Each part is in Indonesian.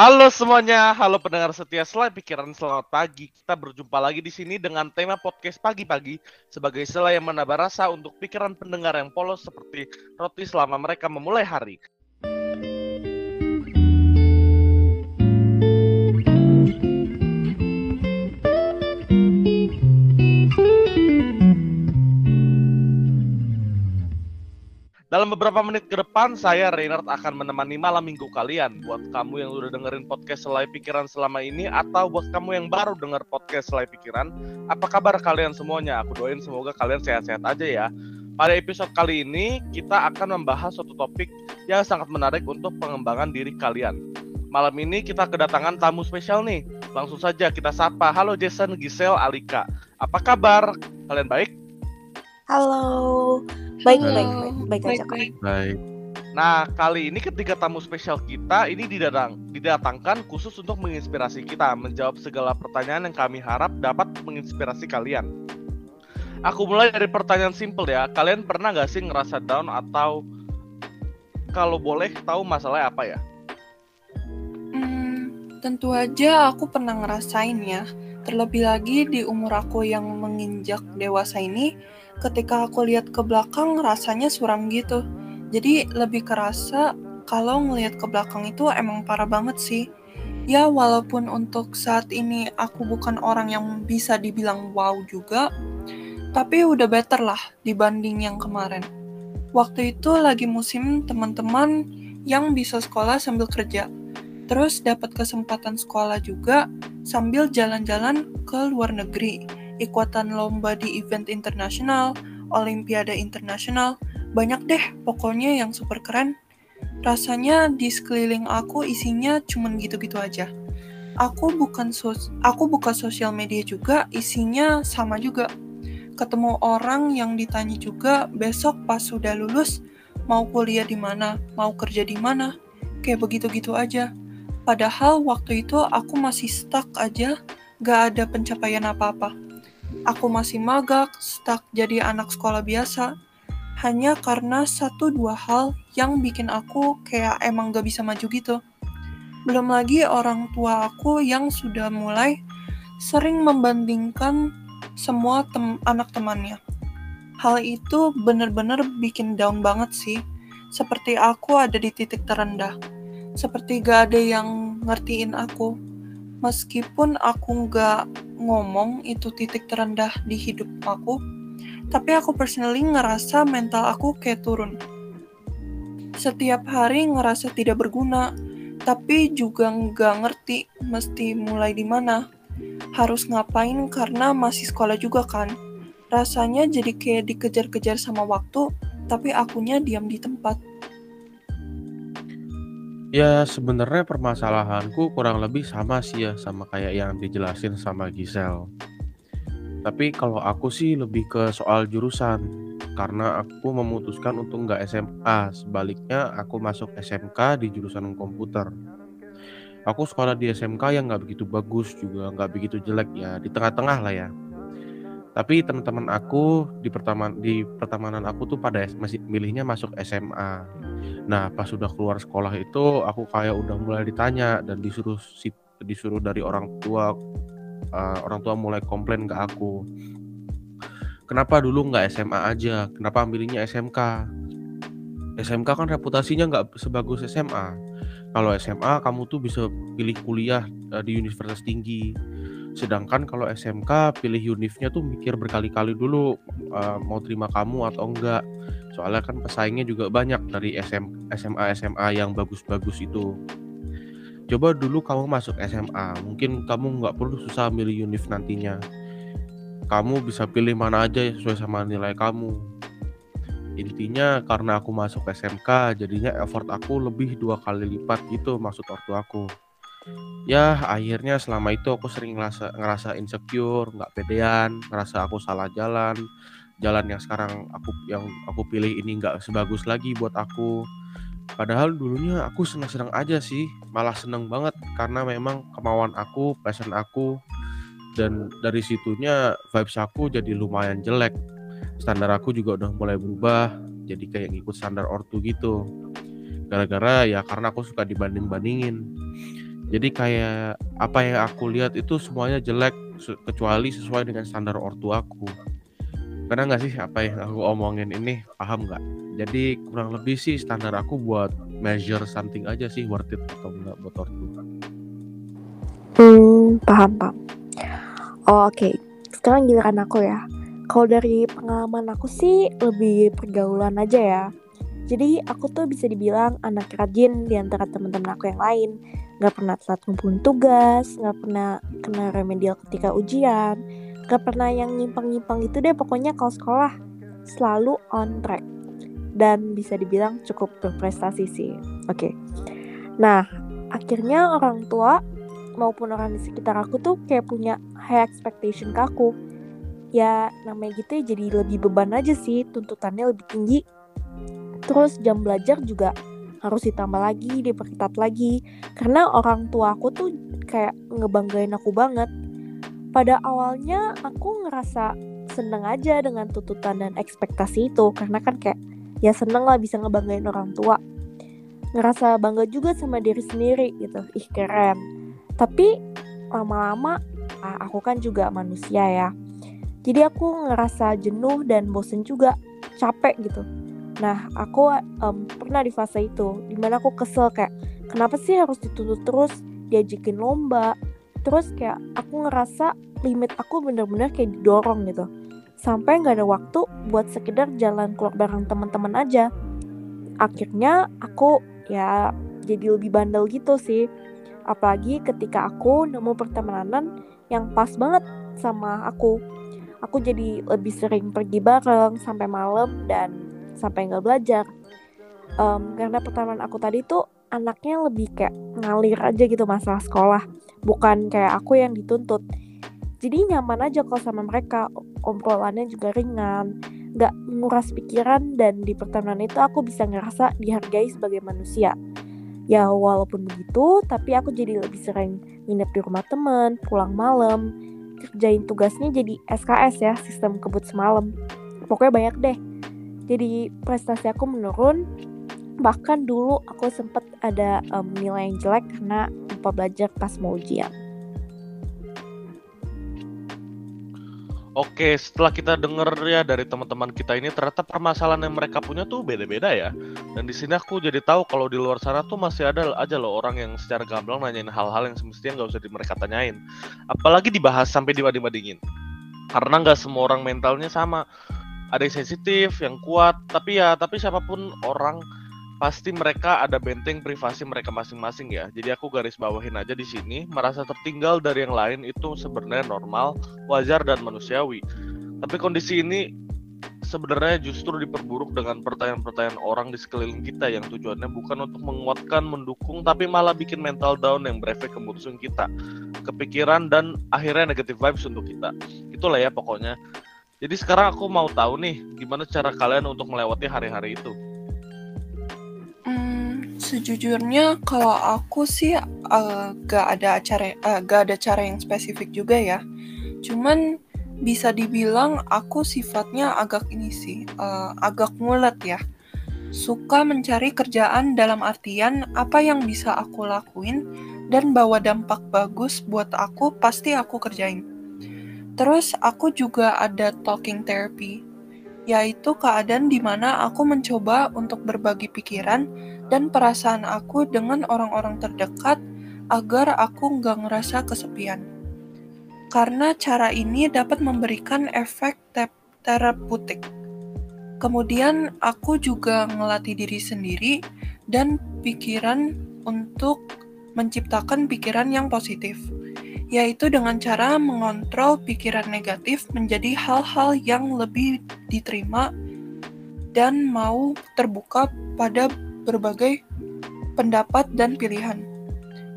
Halo semuanya, halo pendengar setia Selai Pikiran, selamat pagi. Kita berjumpa lagi di sini dengan tema podcast pagi-pagi sebagai selai yang menambah rasa untuk pikiran pendengar yang polos seperti roti selama mereka memulai hari. Dalam beberapa menit ke depan, saya Reynard akan menemani malam minggu kalian. Buat kamu yang udah dengerin podcast Selai Pikiran selama ini, atau buat kamu yang baru denger podcast Selai Pikiran, apa kabar kalian semuanya? Aku doain semoga kalian sehat-sehat aja ya. Pada episode kali ini, kita akan membahas suatu topik yang sangat menarik untuk pengembangan diri kalian. Malam ini kita kedatangan tamu spesial nih. Langsung saja kita sapa. Halo Jason, Giselle, Alika. Apa kabar? Kalian baik? Halo. Baik, baik, baik, baik, aja kok. Baik. Nah, kali ini ketiga tamu spesial kita ini didatang, didatangkan khusus untuk menginspirasi kita menjawab segala pertanyaan yang kami harap dapat menginspirasi kalian. Aku mulai dari pertanyaan simple ya. Kalian pernah gak sih ngerasa down atau kalau boleh tahu masalahnya apa ya? Hmm, tentu aja aku pernah ngerasain ya. Terlebih lagi di umur aku yang menginjak dewasa ini, ketika aku lihat ke belakang rasanya suram gitu. Jadi lebih kerasa kalau ngelihat ke belakang itu emang parah banget sih. Ya walaupun untuk saat ini aku bukan orang yang bisa dibilang wow juga, tapi udah better lah dibanding yang kemarin. Waktu itu lagi musim teman-teman yang bisa sekolah sambil kerja. Terus dapat kesempatan sekolah juga sambil jalan-jalan ke luar negeri ikutan lomba di event internasional, olimpiade internasional, banyak deh pokoknya yang super keren. Rasanya di sekeliling aku isinya cuman gitu-gitu aja. Aku bukan sos aku buka sosial media juga, isinya sama juga. Ketemu orang yang ditanya juga besok pas sudah lulus mau kuliah di mana, mau kerja di mana, kayak begitu-gitu aja. Padahal waktu itu aku masih stuck aja, gak ada pencapaian apa-apa. Aku masih magak, stuck jadi anak sekolah biasa. Hanya karena satu dua hal yang bikin aku kayak emang gak bisa maju gitu. Belum lagi orang tua aku yang sudah mulai sering membandingkan semua tem anak temannya. Hal itu bener-bener bikin down banget sih. Seperti aku ada di titik terendah. Seperti gak ada yang ngertiin aku. Meskipun aku gak ngomong itu titik terendah di hidup aku, tapi aku personally ngerasa mental aku kayak turun. Setiap hari ngerasa tidak berguna, tapi juga nggak ngerti mesti mulai di mana. Harus ngapain karena masih sekolah juga kan. Rasanya jadi kayak dikejar-kejar sama waktu, tapi akunya diam di tempat. Ya sebenarnya permasalahanku kurang lebih sama sih ya sama kayak yang dijelasin sama Gisel. Tapi kalau aku sih lebih ke soal jurusan karena aku memutuskan untuk nggak SMA. Sebaliknya aku masuk SMK di jurusan komputer. Aku sekolah di SMK yang nggak begitu bagus juga nggak begitu jelek ya di tengah-tengah lah ya. Tapi teman-teman aku di pertama di pertemanan aku tuh pada masih milihnya masuk SMA. Nah, pas sudah keluar sekolah itu aku kayak udah mulai ditanya dan disuruh disuruh dari orang tua uh, orang tua mulai komplain ke aku. Kenapa dulu nggak SMA aja? Kenapa milihnya SMK? SMK kan reputasinya nggak sebagus SMA. Kalau SMA kamu tuh bisa pilih kuliah uh, di universitas tinggi Sedangkan kalau SMK pilih univnya tuh mikir berkali-kali dulu uh, mau terima kamu atau enggak. Soalnya kan pesaingnya juga banyak dari SM, SMA SMA yang bagus-bagus itu. Coba dulu kamu masuk SMA, mungkin kamu nggak perlu susah milih univ nantinya. Kamu bisa pilih mana aja sesuai sama nilai kamu. Intinya karena aku masuk SMK, jadinya effort aku lebih dua kali lipat gitu maksud ortu aku ya akhirnya selama itu aku sering ngerasa ngerasa insecure nggak pedean ngerasa aku salah jalan. Jalan yang sekarang aku yang aku pilih ini nggak sebagus lagi buat aku. Padahal dulunya aku senang-senang aja sih malah seneng banget karena memang kemauan aku passion aku dan dari situnya vibes aku jadi lumayan jelek. Standar aku juga udah mulai berubah jadi kayak ngikut standar ortu gitu. Gara-gara ya karena aku suka dibanding-bandingin Jadi kayak apa yang aku lihat itu semuanya jelek kecuali sesuai dengan standar ortuaku. Karena nggak sih apa yang aku omongin ini paham nggak? Jadi kurang lebih sih standar aku buat measure something aja sih worth it atau enggak buat ortu. Hmm, paham, paham. Oh, Oke, sekarang giliran aku ya. Kalau dari pengalaman aku sih lebih pergaulan aja ya. Jadi aku tuh bisa dibilang anak rajin di antara teman-teman aku yang lain. Gak pernah telat ngumpulin tugas, gak pernah kena remedial ketika ujian, gak pernah yang nyimpang-nyimpang itu deh pokoknya kalau sekolah selalu on track. Dan bisa dibilang cukup berprestasi sih. Oke. Nah, akhirnya orang tua maupun orang di sekitar aku tuh kayak punya high expectation ke aku. Ya namanya gitu ya jadi lebih beban aja sih, tuntutannya lebih tinggi. Terus jam belajar juga harus ditambah lagi, diperketat lagi. Karena orang tua aku tuh kayak ngebanggain aku banget. Pada awalnya aku ngerasa seneng aja dengan tuntutan dan ekspektasi itu. Karena kan kayak ya seneng lah bisa ngebanggain orang tua. Ngerasa bangga juga sama diri sendiri gitu. Ih keren tapi lama-lama ah, aku kan juga manusia ya jadi aku ngerasa jenuh dan bosen juga capek gitu nah aku em, pernah di fase itu di mana aku kesel kayak kenapa sih harus dituntut terus diajakin lomba? Terus kayak aku ngerasa limit aku bener-bener kayak didorong gitu. Sampai nggak ada waktu buat sekedar jalan keluar bareng teman-teman aja. Akhirnya aku ya jadi lebih bandel gitu sih. Apalagi ketika aku nemu pertemanan yang pas banget sama aku. Aku jadi lebih sering pergi bareng sampai malam dan sampai nggak belajar. Em, karena pertemanan aku tadi tuh anaknya lebih kayak ngalir aja gitu masalah sekolah. Bukan kayak aku yang dituntut. Jadi nyaman aja kalau sama mereka. Obrolannya juga ringan. Nggak nguras pikiran dan di pertemanan itu aku bisa ngerasa dihargai sebagai manusia. Ya walaupun begitu tapi aku jadi lebih sering nginep di rumah temen pulang malam. Kerjain tugasnya jadi SKS ya sistem kebut semalam. Pokoknya banyak deh jadi prestasi aku menurun bahkan dulu aku sempet ada em, nilai yang jelek karena lupa belajar pas mau ujian Oke, setelah kita denger ya dari teman-teman kita ini ternyata permasalahan yang mereka punya tuh beda-beda ya. Dan di sini aku jadi tahu kalau di luar sana tuh masih ada aja loh orang yang secara gamblang nanyain hal-hal yang semestinya nggak usah di mereka tanyain. Apalagi dibahas sampai dibanding-bandingin. Karena nggak semua orang mentalnya sama. Ada yang sensitif, yang kuat, tapi ya tapi siapa pun orang pasti mereka ada benteng privasi mereka masing-masing ya. Jadi aku garis bawahin aja di sini, merasa tertinggal dari yang lain itu sebenarnya normal, wajar dan manusiawi. Tapi kondisi ini sebenarnya justru diperburuk dengan pertanyaan-pertanyaan orang di sekeliling kita yang tujuannya bukan untuk menguatkan, mendukung, tapi malah bikin mental down yang berefek ke kita, kepikiran dan akhirnya negative vibes untuk kita. Itulah ya pokoknya. Jadi sekarang aku mau tahu nih, gimana cara kalian untuk melewati hari-hari itu. Hmm, sejujurnya kalau aku sih eh, gak ada acara eh, gak ada cara yang spesifik juga ya. Cuman bisa dibilang aku sifatnya agak ini sih, eh, agak ngulet ya. Suka mencari kerjaan dalam artian apa yang bisa aku lakuin dan bawa dampak bagus buat aku pasti aku kerjain. Terus aku juga ada talking therapy, yaitu keadaan di mana aku mencoba untuk berbagi pikiran dan perasaan aku dengan orang-orang terdekat agar aku nggak ngerasa kesepian. Karena cara ini dapat memberikan efek te- terapeutik. Kemudian aku juga ngelatih diri sendiri dan pikiran untuk menciptakan pikiran yang positif, yaitu dengan cara mengontrol pikiran negatif menjadi hal-hal yang lebih diterima dan mau terbuka pada berbagai pendapat dan pilihan.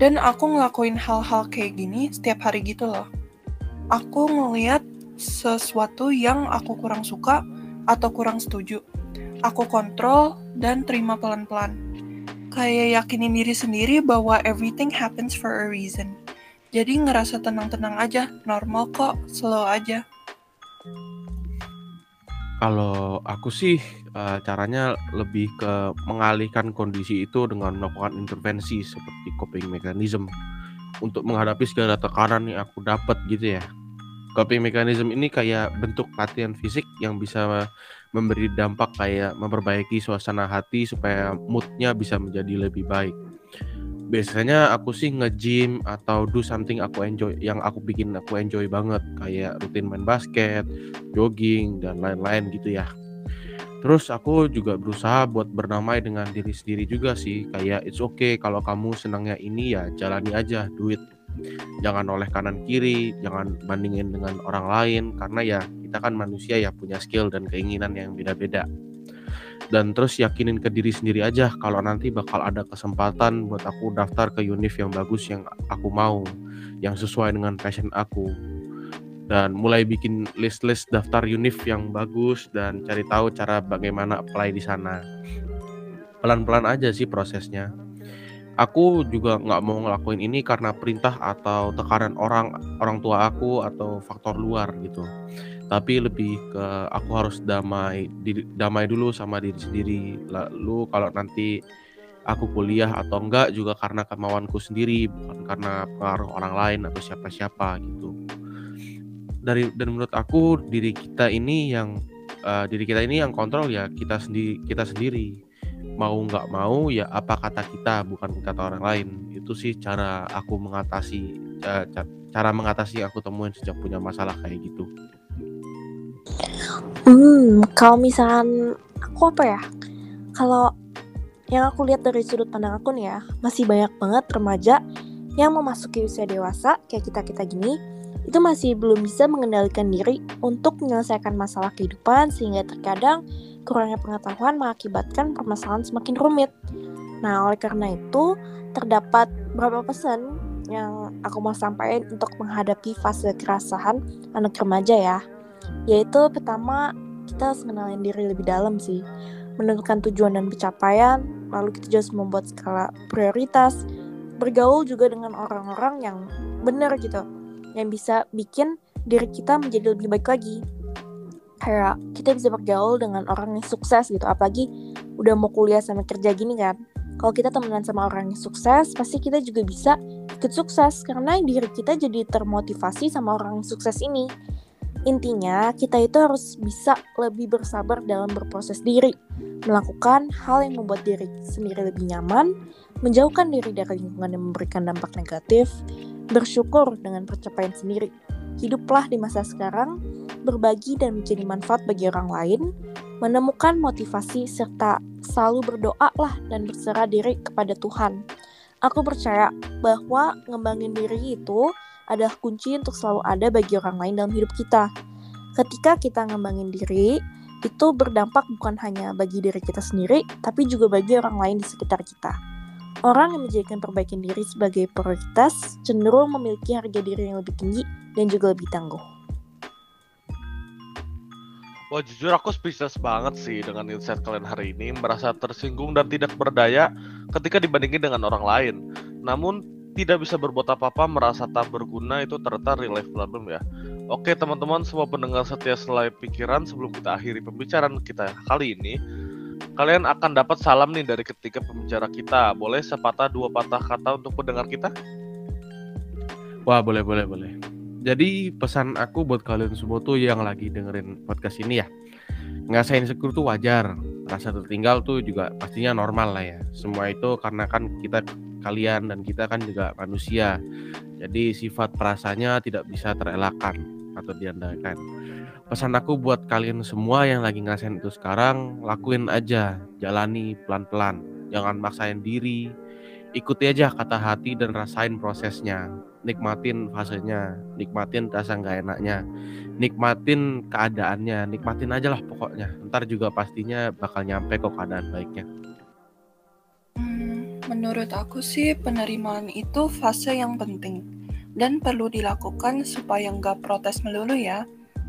Dan aku ngelakuin hal-hal kayak gini setiap hari gitu loh. Aku ngeliat sesuatu yang aku kurang suka atau kurang setuju. Aku kontrol dan terima pelan-pelan. Kayak yakinin diri sendiri bahwa everything happens for a reason. Jadi ngerasa tenang-tenang aja, normal kok, slow aja. Kalau aku sih eh, caranya lebih ke mengalihkan kondisi itu dengan melakukan intervensi seperti coping mechanism. untuk menghadapi segala tekanan yang aku dapat gitu ya. Coping mechanism ini kayak bentuk latihan fisik yang bisa memberi dampak kayak memperbaiki suasana hati supaya moodnya bisa menjadi lebih baik. Biasanya aku sih nge-gym atau do something aku enjoy yang aku bikin aku enjoy banget kayak rutin main basket, jogging dan lain-lain gitu ya. Terus aku juga berusaha buat berdamai dengan diri sendiri juga sih. Kayak it's okay kalau kamu senangnya ini ya jalani aja, duit. Jangan oleh kanan kiri, jangan bandingin dengan orang lain karena ya kita kan manusia ya punya skill dan keinginan yang beda-beda. Dan terus yakinin ke diri sendiri aja kalau nanti bakal ada kesempatan buat aku daftar ke univ yang bagus yang aku mau, yang sesuai dengan passion aku dan mulai bikin list-list daftar univ yang bagus dan cari tahu cara bagaimana apply di sana. Pelan-pelan aja sih prosesnya. Aku juga nggak mau ngelakuin ini karena perintah atau tekanan orang orang tua aku atau faktor luar gitu. Tapi lebih ke aku harus damai diri, damai dulu sama diri sendiri. Lalu kalau nanti aku kuliah atau enggak juga karena kemauanku sendiri bukan karena pengaruh orang lain atau siapa-siapa gitu. Dari dan menurut aku diri kita ini yang uh, diri kita ini yang kontrol ya kita sendiri kita sendiri. Mau nggak mau ya apa kata kita bukan kata orang lain. Itu sih cara aku mengatasi uh, cara mengatasi aku temuin sejak punya masalah kayak gitu hmm kalau misalkan aku apa ya kalau yang aku lihat dari sudut pandang aku nih ya masih banyak banget remaja yang memasuki usia dewasa kayak kita kita gini itu masih belum bisa mengendalikan diri untuk menyelesaikan masalah kehidupan sehingga terkadang kurangnya pengetahuan mengakibatkan permasalahan semakin rumit. Nah, oleh karena itu, terdapat beberapa pesan yang aku mau sampaikan untuk menghadapi fase kerasahan anak remaja ya. Yaitu pertama, kita harus mengenalin diri lebih dalam sih. Menentukan tujuan dan pencapaian, lalu kita juga harus membuat skala prioritas, bergaul juga dengan orang-orang yang benar gitu yang bisa bikin diri kita menjadi lebih baik lagi. Kayak kita bisa bergaul dengan orang yang sukses gitu apalagi udah mau kuliah sama kerja gini kan. Kalau kita temenan sama orang yang sukses pasti kita juga bisa ikut sukses karena diri kita jadi termotivasi sama orang yang sukses ini intinya kita itu harus bisa lebih bersabar dalam berproses diri melakukan hal yang membuat diri sendiri lebih nyaman menjauhkan diri dari lingkungan yang memberikan dampak negatif bersyukur dengan pencapaian sendiri. Hiduplah di masa sekarang, berbagi dan menjadi manfaat bagi orang lain, menemukan motivasi serta selalu berdoalah dan berserah diri kepada Tuhan. Aku percaya bahwa ngembangin diri itu adalah kunci untuk selalu ada bagi orang lain dalam hidup kita. Ketika kita ngembangin diri, itu berdampak bukan hanya bagi diri kita sendiri, tapi juga bagi orang lain di sekitar kita. Orang yang menjadikan perbaikan diri sebagai prioritas cenderung memiliki harga diri yang lebih tinggi dan juga lebih tangguh. Wah jujur aku speechless banget sih dengan insight kalian hari ini Merasa tersinggung dan tidak berdaya ketika dibandingin dengan orang lain Namun tidak bisa berbuat apa-apa merasa tak berguna itu ternyata real life problem ya Oke teman-teman semua pendengar setia selai pikiran sebelum kita akhiri pembicaraan kita kali ini kalian akan dapat salam nih dari ketiga pembicara kita. Boleh sepatah dua patah kata untuk pendengar kita? Wah, boleh, boleh, boleh. Jadi pesan aku buat kalian semua tuh yang lagi dengerin podcast ini ya. Ngasain insecure tuh wajar. Rasa tertinggal tuh juga pastinya normal lah ya. Semua itu karena kan kita kalian dan kita kan juga manusia. Jadi sifat perasaannya tidak bisa terelakkan atau diandalkan. Pesan aku buat kalian semua yang lagi ngerasain itu sekarang lakuin aja. Jalani pelan-pelan. Jangan maksain diri. Ikuti aja kata hati dan rasain prosesnya. Nikmatin fasenya. Nikmatin rasa nggak enaknya. Nikmatin keadaannya. Nikmatin aja lah pokoknya. Ntar juga pastinya bakal nyampe kok keadaan baiknya menurut aku sih penerimaan itu fase yang penting dan perlu dilakukan supaya nggak protes melulu ya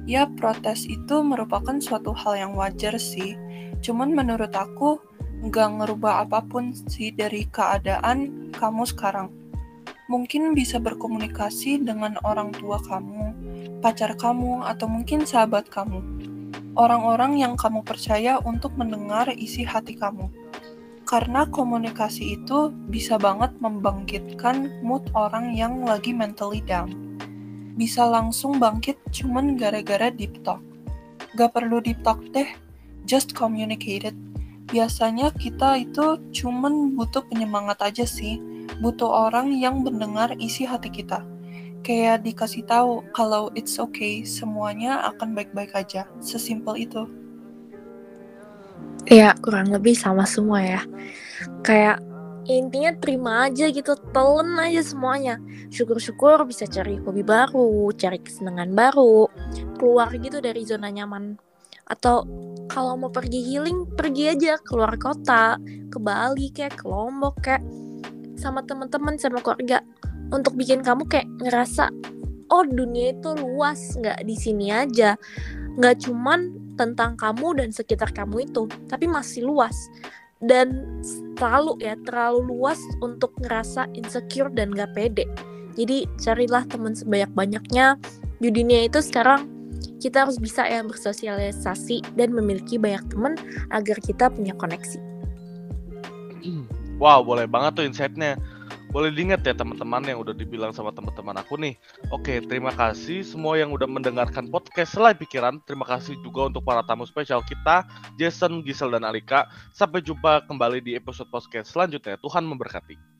Ya, protes itu merupakan suatu hal yang wajar sih. Cuman menurut aku, nggak ngerubah apa pun sih dari keadaan kamu sekarang. Mungkin bisa berkomunikasi dengan orang tua kamu, pacar kamu, atau mungkin sahabat kamu. Orang-orang yang kamu percaya untuk mendengar isi hati kamu. Karena komunikasi itu bisa banget membangkitkan mood orang yang lagi mentally down. Bisa langsung bangkit cuman gara-gara deep talk. Gak perlu deep talk deh, just communicate it. Biasanya kita itu cuman butuh penyemangat aja sih, butuh orang yang mendengar isi hati kita kayak dikasih tahu kalau it's okay, semuanya akan baik-baik aja. Sesimpel itu. Ya, kurang lebih sama semua ya. Kayak intinya terima aja gitu, telan aja semuanya. Syukur-syukur bisa cari hobi baru, cari kesenangan baru, keluar gitu dari zona nyaman. Atau kalau mau pergi healing, pergi aja keluar kota, ke Bali kayak ke Lombok kayak sama teman-teman sama keluarga untuk bikin kamu kayak ngerasa oh dunia itu luas nggak di sini aja nggak cuman tentang kamu dan sekitar kamu itu tapi masih luas. Dan terlalu ya terlalu luas untuk ngerasa insecure dan gak pede. Jadi carilah teman sebanyak-banyaknya. Di dunia itu sekarang kita harus bisa ya bersosialisasi dan memiliki banyak teman agar kita punya koneksi. Wow boleh banget tuh insightnya boleh diingat ya teman-teman yang udah dibilang sama teman-teman aku nih. Oke, terima kasih semua yang udah mendengarkan podcast Selai Pikiran. Terima kasih juga untuk para tamu spesial kita, Jason, Gisel, dan Alika. Sampai jumpa kembali di episode podcast selanjutnya. Tuhan memberkati.